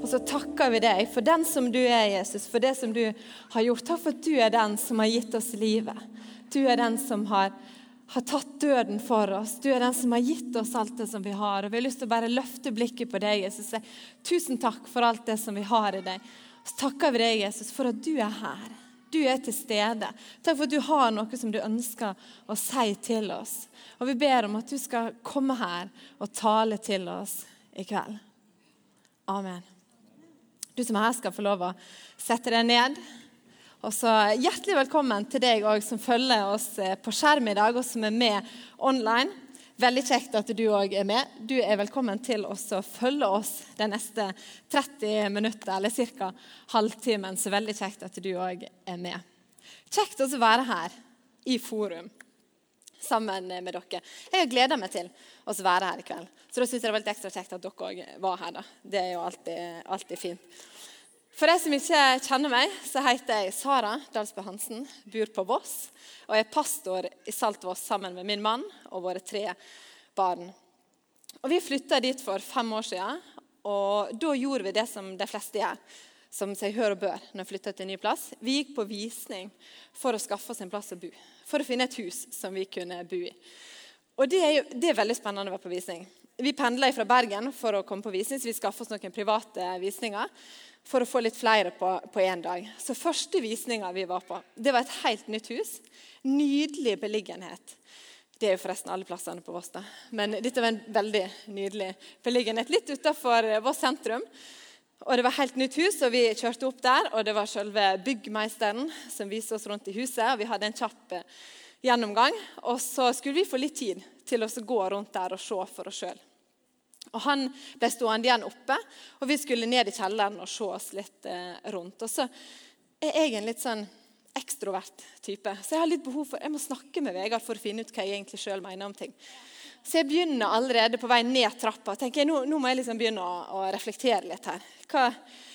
og så takker vi deg for den som du er, Jesus, for det som du har gjort. Takk for at du er den som har gitt oss livet. Du er den som har, har tatt døden for oss. Du er den som har gitt oss alt det som vi har. Og Vi har lyst til å bare løfte blikket på deg, Jesus. Tusen takk for alt det som vi har i deg. Så takker vi deg, Jesus, for at du er her. Du er til stede. Takk for at du har noe som du ønsker å si til oss. Og vi ber om at du skal komme her og tale til oss i kveld. Amen. Du som er her, skal få lov å sette deg ned. Og så Hjertelig velkommen til deg òg som følger oss på skjerm i dag, og som er med online. Veldig kjekt at du òg er med. Du er velkommen til å følge oss de neste 30 minutter, eller ca. halvtimen. Så veldig kjekt at du òg er med. Kjekt å være her i forum sammen med dere. Jeg har gleda meg til å være her i kveld. Så da syns jeg det var litt ekstra kjekt at dere òg var her. da. Det er jo alltid, alltid fint. For de som ikke kjenner meg, så heter jeg Sara Dalsbø Hansen. Bor på Voss og er pastor i Saltvoss sammen med min mann og våre tre barn. Og Vi flytta dit for fem år siden, og da gjorde vi det som de fleste gjør. Som seg hør og bør når vi flytter til en ny plass. Vi gikk på visning for å skaffe oss en plass å bo. For å finne et hus som vi kunne bo i. Og Det er, jo, det er veldig spennende å være på visning. Vi pendla fra Bergen for å komme på visning, så vi skaffa oss noen private visninger for å få litt flere på én dag. Så første visninga vi var på, det var et helt nytt hus. Nydelig beliggenhet. Det er jo forresten alle plassene på Voss, da. Men dette var en veldig nydelig beliggenhet. Litt utafor Voss sentrum. Og Det var helt nytt hus, og vi kjørte opp der. og Det var selve byggmeisteren som viste oss rundt i huset. og Vi hadde en kjapp eh, gjennomgang. Og så skulle vi få litt tid til å gå rundt der og se for oss sjøl. Og Han ble stående igjen oppe, og vi skulle ned i kjelleren og se oss litt eh, rundt. Og så er jeg en litt sånn ekstrovert type, så jeg har litt behov for, jeg må snakke med Vegard for å finne ut hva jeg egentlig sjøl mener om ting. Så jeg begynner allerede på vei ned trappa. tenker jeg, Nå, nå må jeg liksom begynne å, å, reflektere litt her. Hva,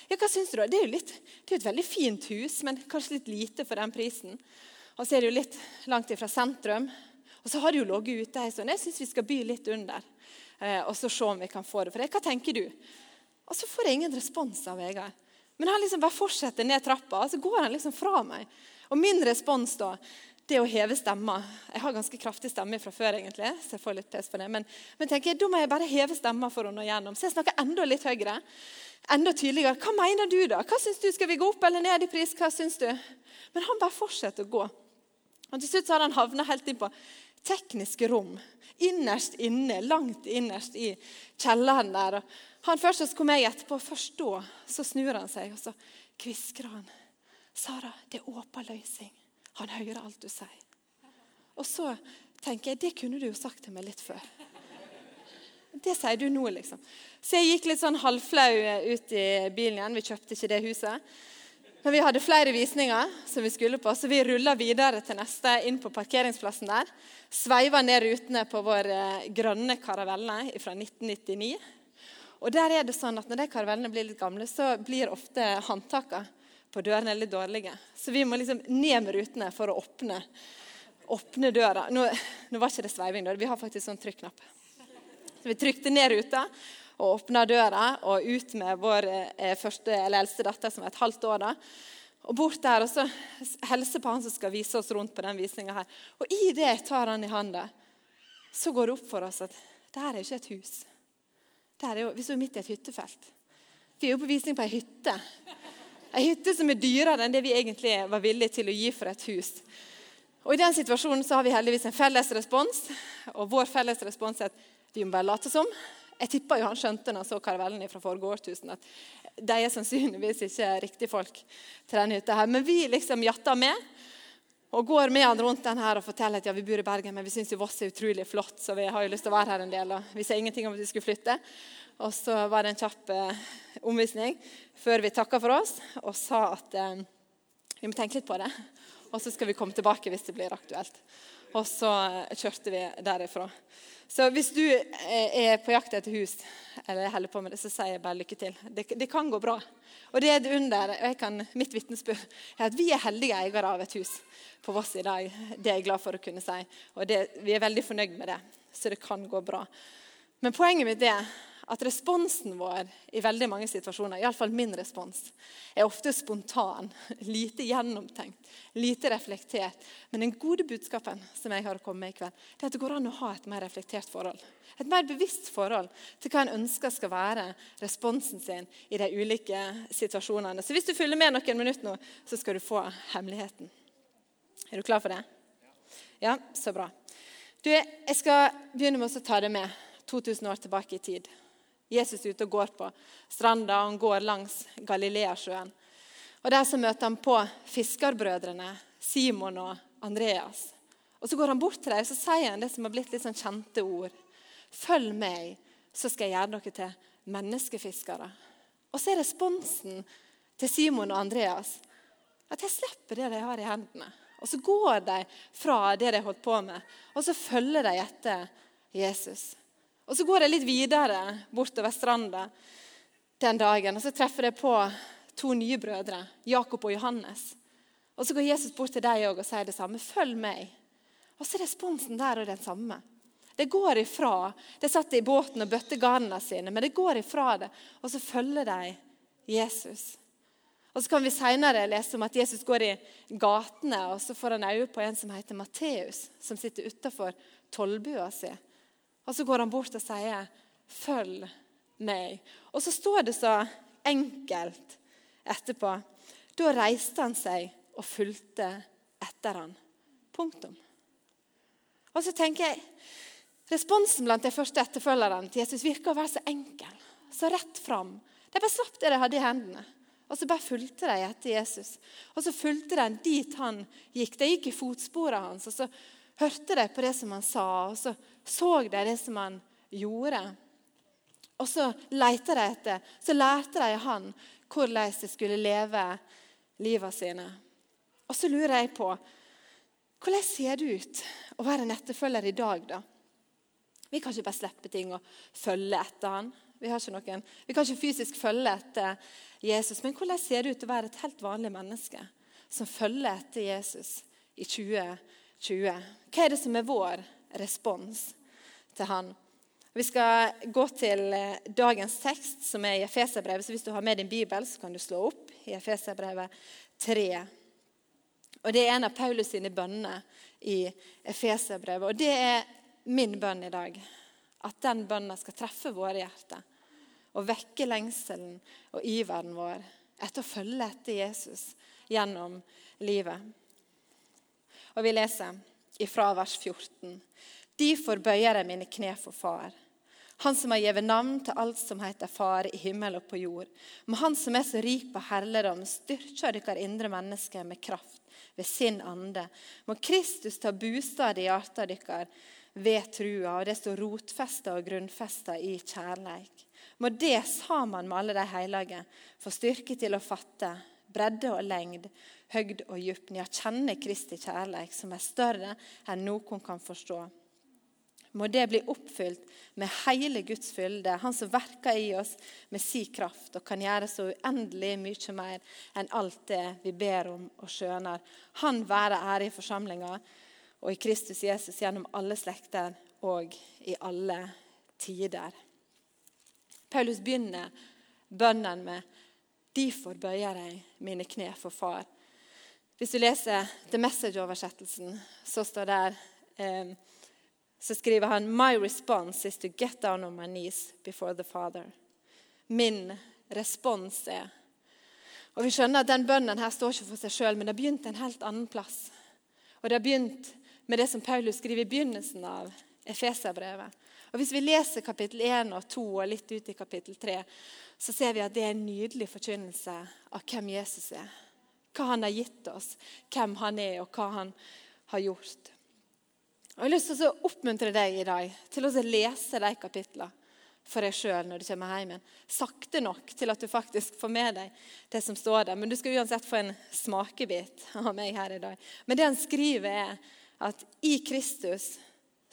ja, hva syns du? Det er jo litt, det er et veldig fint hus, men kanskje litt lite for den prisen. Og så er det jo litt langt ifra sentrum. Og så har det jo ligget ute ei stund. Jeg syns vi skal by litt under. Eh, og så se om vi kan få det for deg. Hva tenker du? Og så får jeg ingen respons av Vegard. Men han liksom bare fortsetter ned trappa, og så går han liksom fra meg. Og min respons da, det å heve stemma. Jeg har ganske kraftig stemme fra før, egentlig, så jeg får litt pes på det. Men, men tenker jeg, da må jeg bare heve stemma for å nå gjennom. Så jeg snakker enda litt høyere. Enda tydeligere. Hva mener du, da? Hva syns du? Skal vi gå opp eller ned i pris? Hva syns du? Men han bare fortsetter å gå. Og Til slutt så hadde han havna helt inn på tekniske rom. Innerst inne, langt innerst i kjelleren der. Og han Først så kom jeg etterpå, først da så snur han seg og så kvisker han. 'Sara, det er åpen løsning. Han hører alt du sier.' Og så tenker jeg, det kunne du jo sagt til meg litt før. Det sier du nå, liksom. Så jeg gikk litt sånn halvflau ut i bilen igjen. Vi kjøpte ikke det huset. Men vi hadde flere visninger som vi skulle på, så vi rulla videre til neste inn på parkeringsplassen der. Sveiva ned rutene på vår eh, grønne karavelle fra 1999. Og der er det sånn at Når de karavellene blir litt gamle, så blir ofte håndtakene på dørene litt dårlige. Så vi må liksom ned med rutene for å åpne, åpne døra. Nå, nå, var ikke det sveiving, da. Vi har faktisk sånn trykknapp. Så vi trykte ned ruta og åpna døra og ut med vår eh, første, eller eldste datter, som er et halvt år. da, og bort der og så helse på han som skal vise oss rundt på den visninga her. Og i det jeg tar han i handa, så går det opp for oss at det her er ikke et hus. Er jo, vi står midt i et hyttefelt. Vi er jo på visning på ei hytte. Ei hytte som er dyrere enn det vi egentlig var villige til å gi for et hus. Og I den situasjonen så har vi heldigvis en felles respons, og vår felles respons er at vi må bare late som. Jeg tippa jo han skjønte når han så karavellen fra forrige årtusen, at de er sannsynligvis ikke riktige folk til denne hytta. her. Men vi liksom jatter med og går med han rundt den her og forteller at ja, vi bor i Bergen, men vi syns Voss er utrolig flott, så vi har jo lyst til å være her en del. og Vi sier ingenting om at vi skulle flytte. Og så var det en kjapp eh, omvisning før vi takka for oss og sa at eh, vi må tenke litt på det. Og så skal vi komme tilbake hvis det blir aktuelt. Og så eh, kjørte vi derifra. Så hvis du er på jakt etter hus, eller holder på med det, så sier jeg bare lykke til. Det, det kan gå bra. Og det er et under. og kan, Mitt vitnesbyrd er at vi er heldige eiere av et hus på Voss i dag. Det er jeg glad for å kunne si. Og det, vi er veldig fornøyd med det. Så det kan gå bra. Men poenget mitt er at responsen vår i veldig mange situasjoner, iallfall min respons, er ofte spontan, lite gjennomtenkt, lite reflektert. Men den gode budskapen som jeg har å komme med i kveld, det er at det går an å ha et mer reflektert forhold. Et mer bevisst forhold til hva en ønsker skal være responsen sin i de ulike situasjonene. Så hvis du følger med noen minutter nå, så skal du få hemmeligheten. Er du klar for det? Ja, så bra. Du, jeg skal begynne med å ta det med 2000 år tilbake i tid. Jesus er ute og går på stranda, og han går langs Galileasjøen. Og Der så møter han på fiskerbrødrene Simon og Andreas. Og Så går han bort til dem og så sier han det som har blitt litt sånn kjente ord. Følg meg, så skal jeg gjøre dere til menneskefiskere. Og så er responsen til Simon og Andreas at jeg slipper det de har i hendene. Og så går de fra det de holdt på med, og så følger de etter Jesus. Og Så går jeg litt videre bortover stranda den dagen, og så treffer jeg på to nye brødre, Jakob og Johannes. Og Så går Jesus bort til dem og sier det samme. Følg meg. Og så er responsen der og den samme. Det går ifra. De satt i båten og bøtte garnene sine, men det går ifra det. Og så følger de Jesus. Og Så kan vi senere lese om at Jesus går i gatene, og så får han øye på en som heter Matteus, som sitter utafor tollbua si. Og Så går han bort og sier, 'Følg meg'. Og så står det så enkelt etterpå. Da reiste han seg og fulgte etter han. Punktum. Og så tenker jeg Responsen blant de første etterfølgerne til Jesus virka å være så enkel, så rett fram. De bare slapp det de hadde i hendene, og så bare fulgte de etter Jesus. Og så fulgte de dit han gikk. De gikk i fotsporene hans, og så hørte de på det som han sa, og så så de det som han gjorde. Og så lette de etter, så lærte de han hvordan de skulle leve livet sine. Og så lurer jeg på hvordan ser det ut å være en etterfølger i dag, da? Vi kan ikke bare slippe ting og følge etter han. Vi, noen, vi, kan ikke fysisk følge etter Jesus. Men hvordan ser det ut å være et helt vanlig menneske som følger etter Jesus i 2020? Hva er det som er vår respons til han? Vi skal gå til eh, dagens tekst, som er i Efeserbrevet. Så hvis du har med din bibel, så kan du slå opp i Efeserbrevet 3. Og Det er en av Paulus sine bønner i Efeserbrevet. Og det er min bønn i dag. At den bønnen skal treffe våre hjerter og vekke lengselen og iveren vår etter å følge etter Jesus gjennom livet. Og Vi leser ifra vers 14. Derfor bøyer jeg mine kne for Far. Han som har gitt navn til alt som heter Far i himmel og på jord. Må Han som er så rik på herligdom, styrke deres indre mennesker med kraft ved sin ande. Må Kristus ta bostad i hjertet deres ved trua, og det står rotfesta og grunnfesta i kjærleik. Må det sammen med alle de hellige få styrke til å fatte bredde og lengd, høgd og djup, ja, kjenne Kristi kjærleik, som er større enn noen kan forstå. Må det bli oppfylt med hele Guds fylde, Han som verker i oss med si kraft og kan gjøre så uendelig mye mer enn alt det vi ber om og skjønner. Han være ære i forsamlinga og i Kristus Jesus gjennom alle slekter og i alle tider. Paulus begynner bønnen med 'Derfor bøyer jeg mine kne for Far'. Hvis du leser The Message-oversettelsen, så står der eh, så skriver han «My response is to get down on my knees before the Father». Min respons er Og Vi skjønner at den bønnen her står ikke for seg sjøl, men det har begynt en helt annen plass. Og det har begynt med det som Paulus skriver i begynnelsen av Efeserbrevet. Og Hvis vi leser kapittel 1 og 2 og litt ut i kapittel 3, så ser vi at det er en nydelig forkynnelse av hvem Jesus er. Hva han har gitt oss, hvem han er, og hva han har gjort. Og Jeg har lyst til å oppmuntre deg i dag til å lese de kapitlene. for deg sjøl når du kommer hjem. Sakte nok til at du faktisk får med deg det som står der. Men du skal uansett få en smakebit av meg her i dag. Men det han skriver, er at i Kristus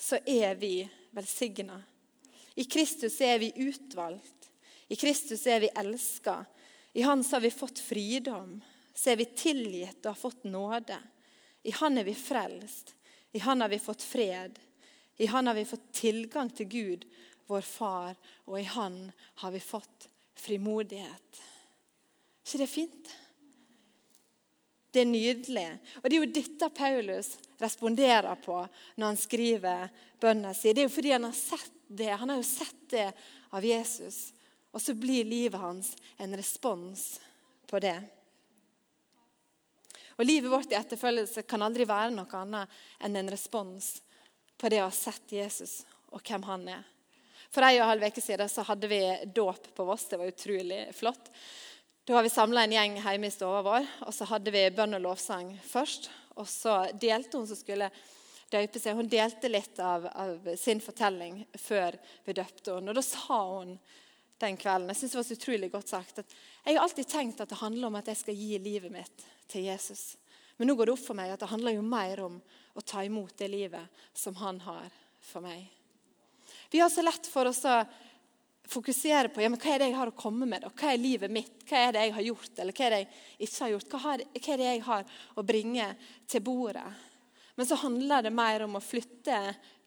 så er vi velsigna. I Kristus er vi utvalgt. I Kristus er vi elska. I Han har vi fått fridom. Så er vi tilgitt og har fått nåde. I Han er vi frelst. I Han har vi fått fred. I Han har vi fått tilgang til Gud vår far, og i Han har vi fått frimodighet. Er ikke det fint? Det er nydelig. Og Det er jo dette Paulus responderer på når han skriver bønnen sin. Det er jo fordi han har sett det. Han har jo sett det av Jesus. Og så blir livet hans en respons på det. Og Livet vårt i etterfølgelse kan aldri være noe annet enn en respons på det å ha sett Jesus og hvem han er. For ei og en halv uke siden så hadde vi dåp på Voss. Det var utrolig flott. Da har vi samla en gjeng hjemme i stua vår, og så hadde vi bønn og lovsang først. Og så delte hun som skulle døpe seg, hun delte litt av, av sin fortelling før vi døpte henne. Og da sa hun den kvelden Jeg synes det var så utrolig godt sagt, at jeg har alltid tenkt at det handler om at jeg skal gi livet mitt til Jesus. Men nå går det opp for meg at det handler jo mer om å ta imot det livet som han har for meg. Vi har så lett for oss å fokusere på ja, men hva er det jeg har å komme med. Da? Hva er livet mitt? Hva er det jeg har gjort, eller hva er det jeg ikke har gjort? Hva, har, hva er det jeg har å bringe til bordet? Men så handler det mer om å flytte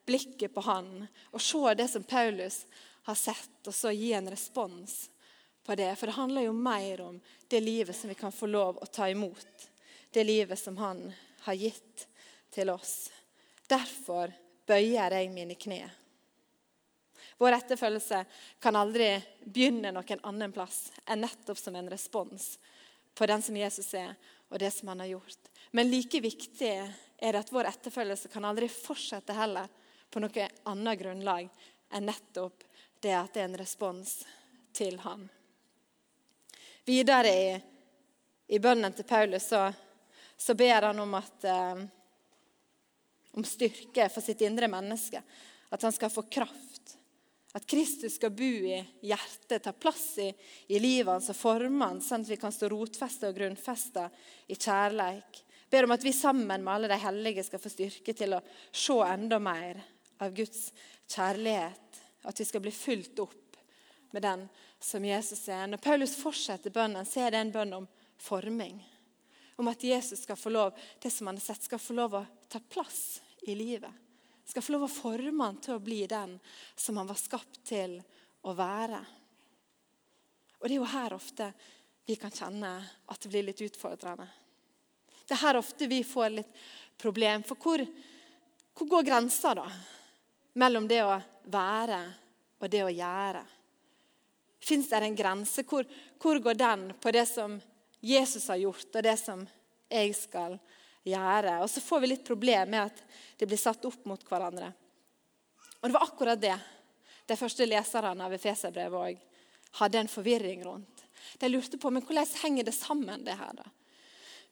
blikket på han og se det som Paulus har sett, og så gi en respons på det. For det handler jo mer om det livet som vi kan få lov å ta imot. Det livet som han har gitt til oss. Derfor bøyer jeg mine kne. Vår etterfølgelse kan aldri begynne noen annen plass enn nettopp som en respons på den som Jesus er, og det som han har gjort. Men like viktig er det at vår etterfølgelse kan aldri fortsette heller på noe annet grunnlag enn nettopp det at det er en respons til han. Videre i, i bønnen til Paulus så, så ber han om, at, eh, om styrke for sitt indre menneske. At han skal få kraft at Kristus skal bo i hjertet, ta plass i, i livet hans og forme hans, sånn at vi kan stå rotfesta og grunnfesta i kjærleik. Ber om at vi sammen med alle de hellige skal få styrke til å se enda mer av Guds kjærlighet. At vi skal bli fulgt opp med den som Jesus er. Når Paulus fortsetter bønnen, så er det en bønn om forming. Om at Jesus skal få lov, det som han har sett, skal få lov å ta plass i livet skal få lov å forme han til å bli den som han var skapt til å være. Og Det er jo her ofte vi kan kjenne at det blir litt utfordrende. Det er her ofte vi får litt problem. For hvor, hvor går grensa da? Mellom det å være og det å gjøre? Fins det en grense? Hvor, hvor går den på det som Jesus har gjort, og det som jeg skal gjøre? Gjøre. Og så får vi litt problem med at de blir satt opp mot hverandre. Og det var akkurat det de første leserne av Efeserbrevet òg hadde en forvirring rundt. De lurte på men hvordan henger det sammen, det her. da?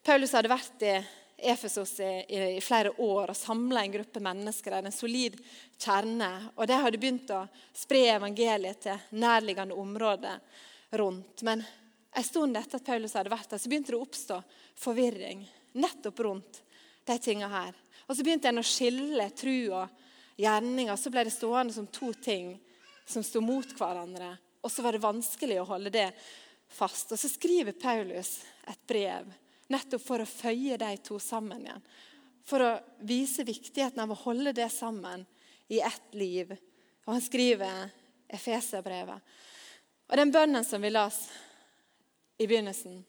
Paulus hadde vært i Efesos i, i, i flere år og samla en gruppe mennesker der, en solid kjerne. Og de hadde begynt å spre evangeliet til nærliggende områder rundt. Men en stund etter at Paulus hadde vært der, så begynte det å oppstå forvirring nettopp rundt de tinga her. Og så begynte en å skille tru og gjerninger. Så ble det stående som to ting som sto mot hverandre. Og så var det vanskelig å holde det fast. Og så skriver Paulus et brev nettopp for å føye de to sammen igjen. For å vise viktigheten av å holde det sammen i ett liv. Og han skriver Efeserbrevet. Og den bønnen som vi las i begynnelsen,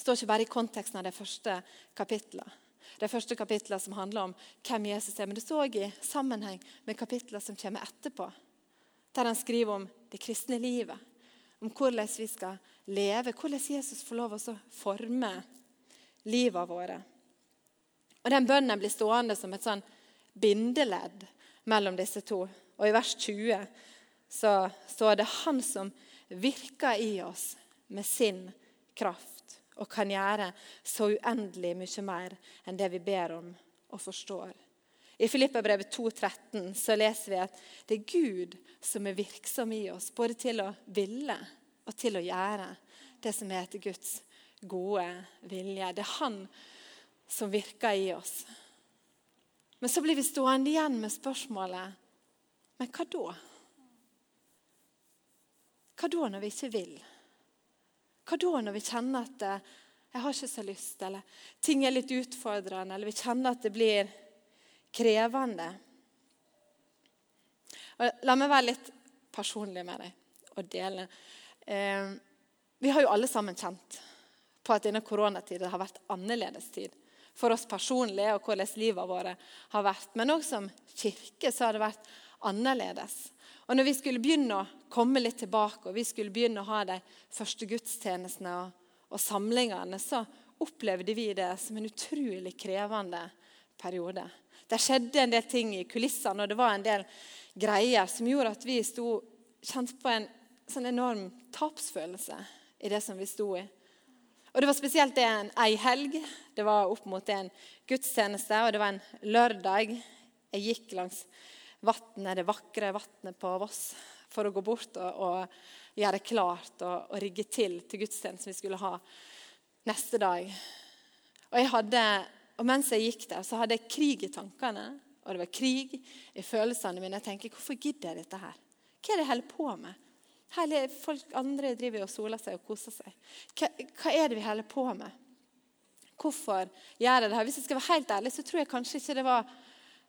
står ikke bare i konteksten av det første kapitlet. Det første kapitlet som handler om hvem Jesus er, men det står også i sammenheng med kapitlet som kommer etterpå. Der han skriver om det kristne livet, om hvordan vi skal leve, hvordan Jesus får lov å forme livet våre. Og Den bønnen blir stående som et sånn bindeledd mellom disse to. Og I vers 20 så står det 'Han som virker i oss med sin kraft' og kan gjøre så uendelig mye mer enn det vi ber om og forstår. I Filippabrevet 2,13 så leser vi at det er Gud som er virksom i oss, både til å ville og til å gjøre det som heter Guds gode vilje. Det er Han som virker i oss. Men så blir vi stående igjen med spørsmålet Men hva da? Hva da når vi ikke vil? Hva da når vi kjenner at det, jeg har ikke så lyst, eller ting er litt utfordrende, eller vi kjenner at det blir krevende? Og la meg være litt personlig med deg og dele. Eh, vi har jo alle sammen kjent på at denne koronatiden har vært annerledes tid. For oss personlig og hvordan livet vårt har vært. Men også som kirke så har det vært annerledes. Og når vi skulle begynne å komme litt tilbake, og vi skulle begynne å ha de første gudstjenestene og, og samlingene, så opplevde vi det som en utrolig krevende periode. Det skjedde en del ting i kulissene, og det var en del greier som gjorde at vi sto, kjente på en sånn enorm tapsfølelse i det som vi sto i. Og Det var spesielt det en ei helg. Det var opp mot en gudstjeneste, og det var en lørdag. Jeg gikk langs vannet, det vakre vannet på Voss for å gå bort og, og gjøre klart og, og, rigge til til gudstjenesten vi skulle ha neste dag. Og, jeg hadde, og Mens jeg gikk der, så hadde jeg krig i tankene. Og det var krig i følelsene mine. Jeg tenker, Hvorfor gidder jeg dette her? Hva er det jeg holder på med? Hele folk andre driver og soler seg og koser seg. Hva, hva er det vi holder på med? Hvorfor gjør jeg det her? Hvis jeg skal være helt ærlig, så tror jeg kanskje ikke det var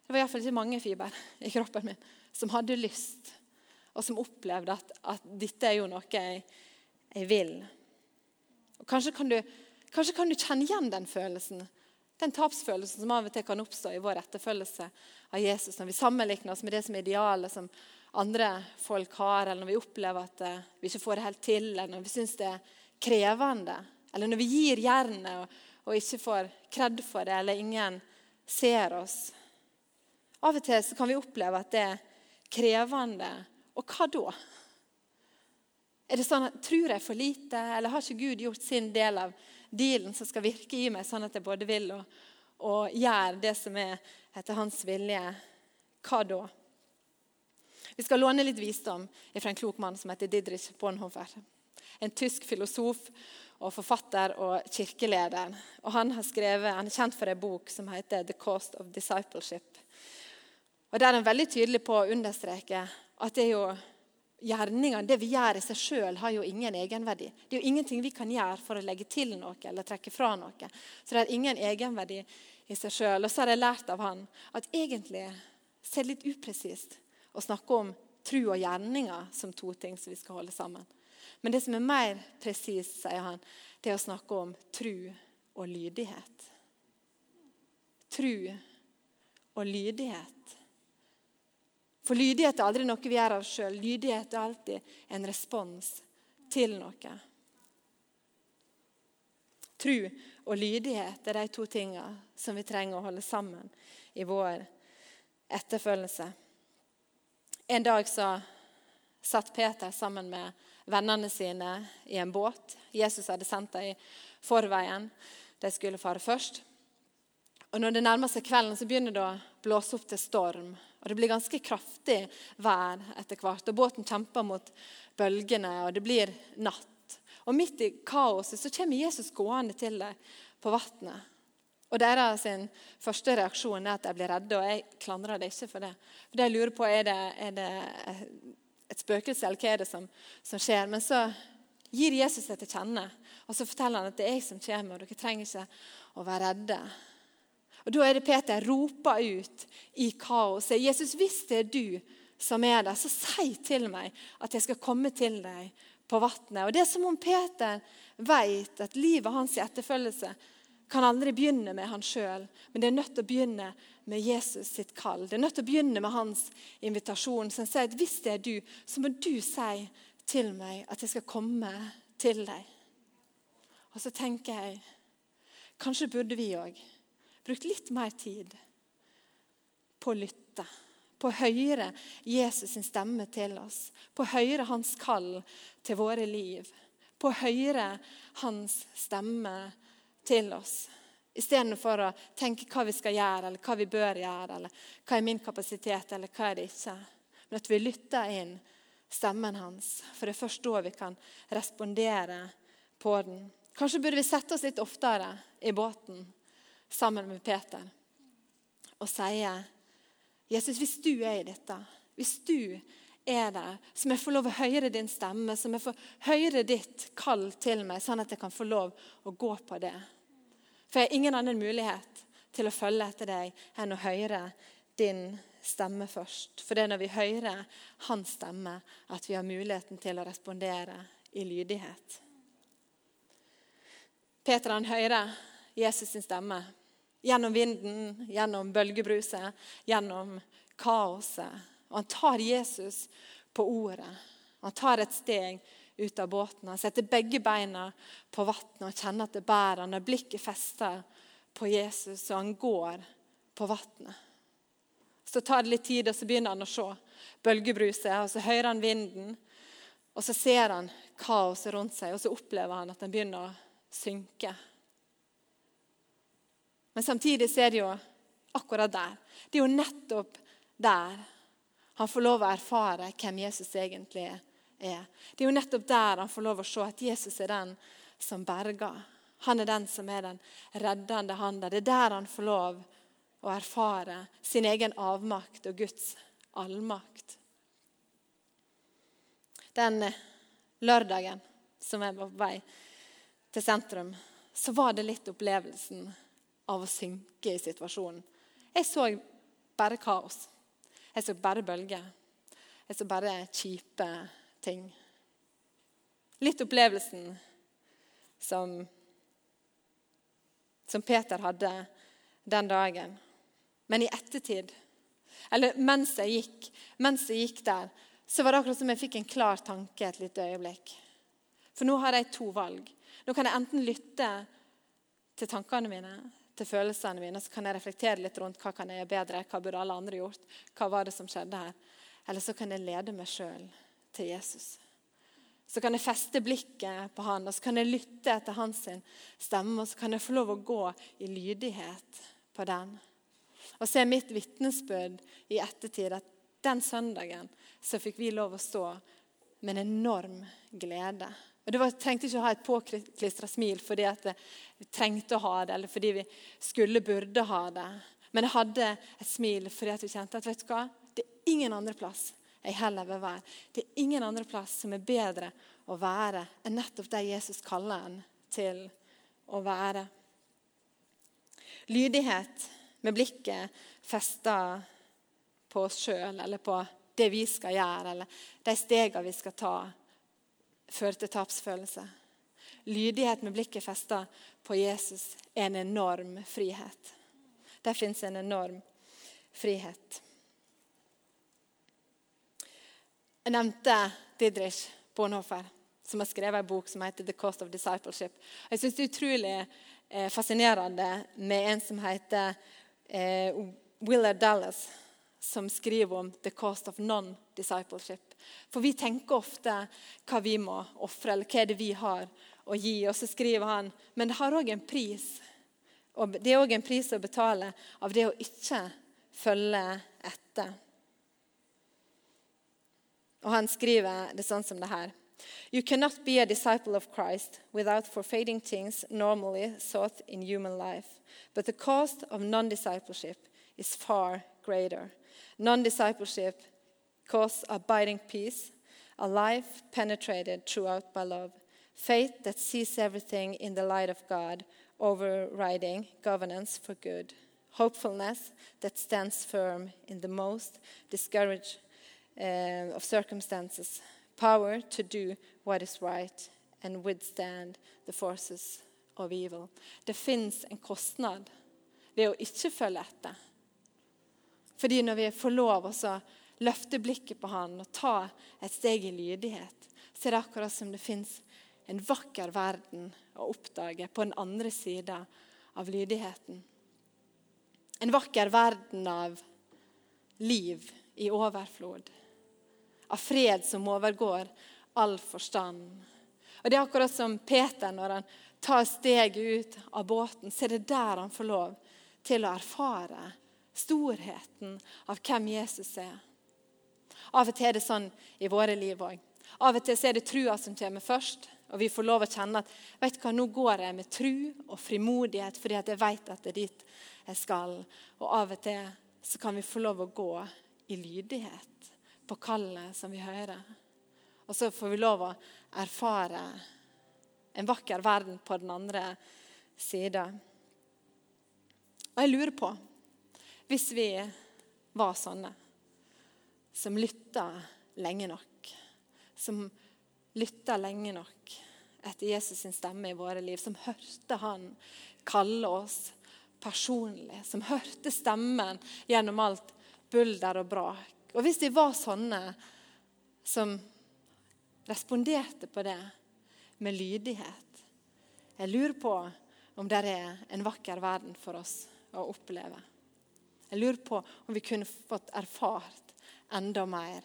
det var iallfall ikke mange fiber i kroppen min som hadde lyst, og som opplevde at, at dette er jo noe jeg, jeg vil. Og kanskje kan, du, kanskje kan du kjenne igjen den følelsen. Den tapsfølelsen som av og til kan oppstå i vår etterfølgelse av Jesus når vi sammenligner oss med det som er idealet som andre folk har, eller når vi opplever at uh, vi ikke får det helt til, eller når vi syns det er krevende, eller når vi gir jernet og, og ikke får kred for det, eller ingen ser oss. Av og til kan vi oppleve at det er krevende. Og hva da? Er det sånn at, Tror jeg for lite, eller har ikke Gud gjort sin del av dealen som skal virke i meg, sånn at jeg både vil og, og gjør det som er etter hans vilje? Hva da? Vi skal låne litt visdom fra en klok mann som heter Didrich Bonhoeffer. En tysk filosof og forfatter og kirkeleder. Og han, skrevet, han er kjent for en bok som heter 'The Cost of Discipleship'. Og Der er han veldig tydelig på å understreke at det er jo gjerningene, det vi gjør i seg sjøl, har jo ingen egenverdi. Det er jo ingenting vi kan gjøre for å legge til noe eller trekke fra noe. Så det er ingen egenverdi i seg sjøl. Og så har jeg lært av han at egentlig så er det litt upresist å snakke om tro og gjerninger som to ting som vi skal holde sammen. Men det som er mer presist, sier han, det er å snakke om tru og lydighet. Tru og lydighet. For lydighet er aldri noe vi gjør av sjøl. Lydighet er alltid en respons til noe. Tro og lydighet er de to tingene som vi trenger å holde sammen i vår etterfølgelse. En dag så satt Peter sammen med vennene sine i en båt. Jesus hadde sendt dem i forveien. De skulle fare først. Og Når det nærmer seg kvelden, så begynner det å blåse opp til storm. Og Det blir ganske kraftig vær etter hvert. og Båten kjemper mot bølgene, og det blir natt. Og Midt i kaoset så kommer Jesus gående til dem på vannet. Og Deres første reaksjon er at de blir redde, og jeg klandrer det ikke for det. For det jeg lurer på, Er det, er det et spøkelse, eller hva er det som, som skjer? Men så gir Jesus seg til kjenne, og så forteller han at det er jeg som kommer, og dere trenger ikke å være redde. Og Da er det Peter roper ut i kaoset. 'Jesus, hvis det er du som er der, så si til meg at jeg skal komme til deg på vannet.' Og Det er som om Peter vet at livet hans i etterfølgelse kan aldri begynne med han sjøl, men det er nødt til å begynne med Jesus sitt kall. Det er nødt til å begynne med hans invitasjon. Han sier at hvis det er du, så må du si til meg at jeg skal komme til deg. Og så tenker jeg kanskje burde vi òg brukt litt mer tid på å lytte. På å høre Jesus' sin stemme til oss. På å høre hans kall til våre liv. På å høre hans stemme til oss. Istedenfor å tenke hva vi skal gjøre, eller hva vi bør gjøre, eller hva er min kapasitet, eller hva er det ikke. Men at vi lytter inn stemmen hans, for det er først da vi kan respondere på den. Kanskje burde vi sette oss litt oftere i båten sammen med Peter og sier, Jesus, hvis du er i dette, hvis du er der, så må jeg få lov å høre din stemme, så må jeg få høre ditt kall til meg, sånn at jeg kan få lov å gå på det. For jeg har ingen annen mulighet til å følge etter deg enn å høre din stemme først. For det er når vi hører hans stemme, at vi har muligheten til å respondere i lydighet. Peter han hører Jesus sin stemme gjennom vinden, gjennom bølgebruset, gjennom kaoset. Og han tar Jesus på ordet. Han tar et steg ut av båten. Han setter begge beina på vannet og kjenner at det bærer. Han har blikket festa på Jesus, og han går på vannet. Så tar det litt tid, og så begynner han å se bølgebruset. og Så hører han vinden, og så ser han kaoset rundt seg, og så opplever han at han begynner å synke. Men samtidig er det jo akkurat der. Det er jo nettopp der han får lov å erfare hvem Jesus egentlig er. Det er jo nettopp der han får lov å se at Jesus er den som berger. Han er den som er den reddende handa. Det er der han får lov å erfare sin egen avmakt og Guds allmakt. Den lørdagen som jeg var på vei til sentrum, så var det litt opplevelsen av å synke i situasjonen. Jeg så bare kaos. Jeg så bare bølger. Jeg så bare kjipe ting. Litt opplevelsen som, som Peter hadde den dagen. Men i ettertid, eller mens jeg gikk, mens jeg gikk der, så var det akkurat som jeg fikk en klar tanke et lite øyeblikk. For nå har jeg to valg. Nå kan jeg enten lytte til tankene mine, til følelsene mine, så kan jeg reflektere litt rundt hva kan jeg gjøre bedre, hva burde alle andre gjort, hva var det som skjedde her. Eller så kan jeg lede meg sjøl til Jesus. Så kan jeg feste blikket på han, og så kan jeg lytte etter hans stemme. Og så kan jeg få lov å gå i lydighet på den. Og så er mitt vitnesbyrd i ettertid at den søndagen så fikk vi lov å stå med en enorm glede. Og Det var, trengte ikke å ha et påklistra smil fordi vi trengte å ha det, eller fordi vi skulle, burde ha det. Men jeg hadde et smil fordi vi kjente at vet du hva? det er ingen andre plass jeg heller vil være. Det er ingen andre plass som er bedre å være enn nettopp der Jesus kaller en til å være. Lydighet med blikket festa på oss sjøl eller på det vi skal gjøre, eller de stegene vi skal ta, fører til tapsfølelse. Lydighet med blikket festa på Jesus er en enorm frihet. Der fins en enorm frihet. Jeg nevnte Didrich Bonhoeffer, som har skrevet en bok som heter 'The Cost of Discipleship'. Jeg syns det er utrolig eh, fascinerende med en som heter eh, Willard Dallas, som skriver om 'The Cost of Non-Discipleship'. For vi tenker ofte hva vi må ofre, eller hva er det vi har å gi. Og så skriver han men det har òg en pris. Og det er òg en pris å betale av det å ikke følge etter. Og han skriver det sånn som det her. You cannot be a disciple of Christ without forfeiting things normally sought in human life. But the cost of non discipleship is far greater. Non discipleship costs abiding peace, a life penetrated throughout by love, faith that sees everything in the light of God, overriding governance for good, hopefulness that stands firm in the most discouraged uh, of circumstances, power to do what is right and withstand the forces of evil. Det fins en kostnad ved å ikke følge etter. Fordi når vi får lov å løfte blikket på han og ta et steg i lydighet, så er det akkurat som det fins en vakker verden å oppdage på den andre sida av lydigheten. En vakker verden av liv i overflod av fred som overgår all forstand. Og Det er akkurat som Peter når han tar steget ut av båten, så er det der han får lov til å erfare storheten av hvem Jesus er. Av og til er det sånn i våre liv òg. Av og til er det trua som kommer først. Og vi får lov å kjenne at vet du hva, nå går jeg med tru og frimodighet fordi at jeg vet at det er dit jeg skal. Og av og til så kan vi få lov å gå i lydighet på kallet som vi hører. Og så får vi lov å erfare en vakker verden på den andre sida. Og jeg lurer på, hvis vi var sånne som lytta lenge nok, som lytta lenge nok etter Jesus sin stemme i våre liv, som hørte han kalle oss personlig, som hørte stemmen gjennom alt bulder og brak. Og hvis vi var sånne som responderte på det med lydighet Jeg lurer på om det er en vakker verden for oss å oppleve. Jeg lurer på om vi kunne fått erfart enda mer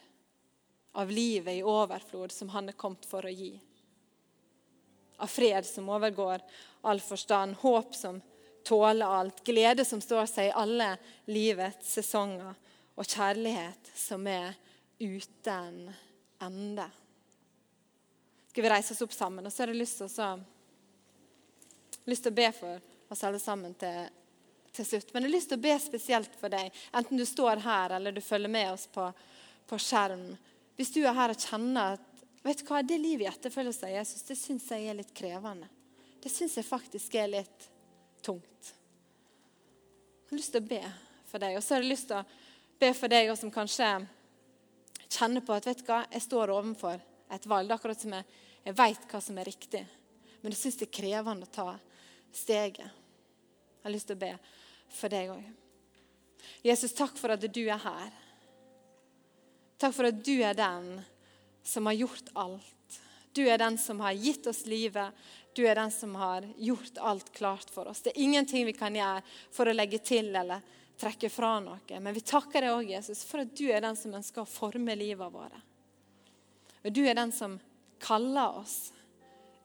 av livet i overflod som han er kommet for å gi. Av fred som overgår all forstand, håp som tåler alt, glede som står seg i alle livets sesonger, og kjærlighet som er uten ende. Skal vi reise oss opp sammen? Og så har jeg lyst til å, be for oss alle sammen til, til slutt. Men jeg har lyst til å be spesielt for deg, enten du står her eller du følger med oss på, på skjerm. Hvis du er her og kjenner at vet du hva, det livet i etterfølgelse av Jesus det syns jeg er litt krevende. Det syns jeg faktisk er litt tungt. Jeg har lyst til å be for deg. Og så har jeg lyst til å be for deg som kanskje kjenner på at vet du hva, jeg står overfor et valg. Akkurat som jeg, jeg vet hva som er riktig, men jeg syns det er krevende å ta steget. Jeg har lyst til å be for deg òg. Jesus, takk for at du er her. Takk for at du er den som har gjort alt. Du er den som har gitt oss livet. Du er den som har gjort alt klart for oss. Det er ingenting vi kan gjøre for å legge til eller trekke fra noe. Men vi takker deg òg, Jesus, for at du er den som ønsker å forme livet vårt. Og du er den som kaller oss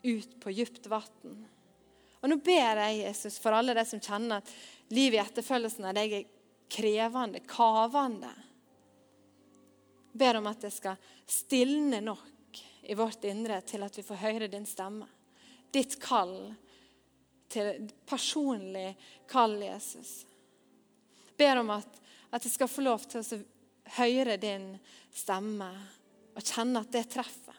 ut på dypt vann. Og nå ber jeg Jesus for alle de som kjenner at livet i etterfølgelsen av deg er krevende, kavende ber om at det skal stilne nok i vårt indre til at vi får høre din stemme. Ditt kall til personlig kall, Jesus. Ber om at, at jeg skal få lov til å høre din stemme og kjenne at det treffer.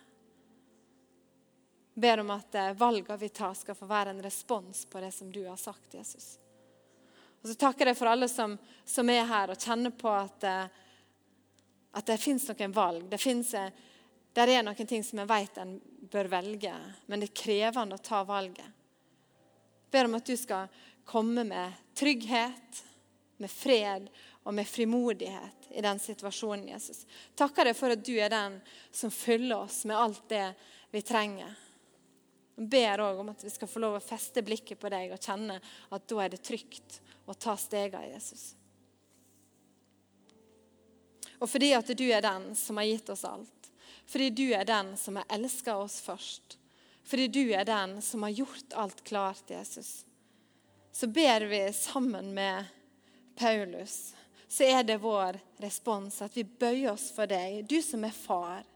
Ber om at eh, valgene vi tar, skal få være en respons på det som du har sagt, Jesus. Og så takker jeg for alle som, som er her og kjenner på at eh, at det fins noen valg. Det, finnes, det er noen ting som jeg vet en bør velge, men det er krevende å ta valget. Jeg ber om at du skal komme med trygghet, med fred og med frimodighet i den situasjonen, Jesus. Takker deg for at du er den som fyller oss med alt det vi trenger. Jeg ber òg om at vi skal få lov å feste blikket på deg og kjenne at da er det trygt å ta stegene, Jesus. Og fordi at du er den som har gitt oss alt. Fordi du er den som har elska oss først. Fordi du er den som har gjort alt klart, Jesus. Så ber vi sammen med Paulus, så er det vår respons at vi bøyer oss for deg, du som er far.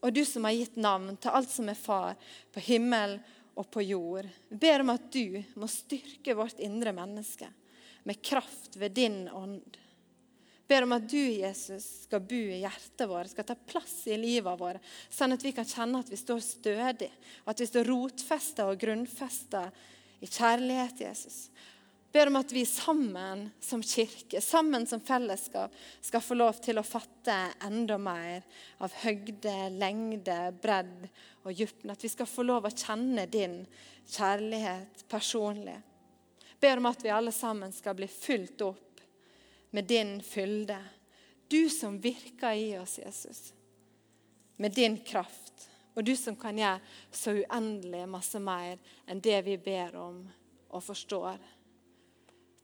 Og du som har gitt navn til alt som er far på himmel og på jord. Vi ber om at du må styrke vårt indre menneske med kraft ved din ånd Vi ber om at du, Jesus, skal bo i hjertet vårt, skal ta plass i livet vårt, sånn at vi kan kjenne at vi står stødig, at vi står rotfesta og grunnfesta i kjærlighet, Jesus. Vi Ber om at vi sammen som kirke, sammen som fellesskap, skal få lov til å fatte enda mer av høgde, lengde, bredd og dybden. At vi skal få lov å kjenne din kjærlighet personlig. Ber om at vi alle sammen skal bli fulgt opp med din fylde. Du som virker i oss, Jesus, med din kraft. Og du som kan gjøre så uendelig masse mer enn det vi ber om og forstår.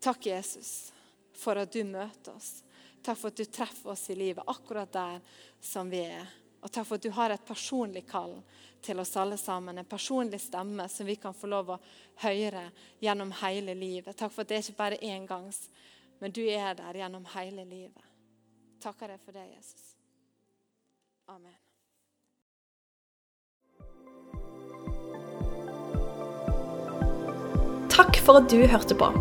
Takk, Jesus, for at du møter oss. Takk for at du treffer oss i livet akkurat der som vi er. Og takk for at du har et personlig kall til oss alle sammen. En personlig stemme som vi kan få lov å høre gjennom hele livet. Takk for at det ikke bare er engangs, men du er der gjennom hele livet. Takker deg for det, Jesus. Amen. Takk for at du hørte på.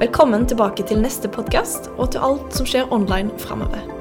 Velkommen tilbake til neste podkast og til alt som skjer online framover.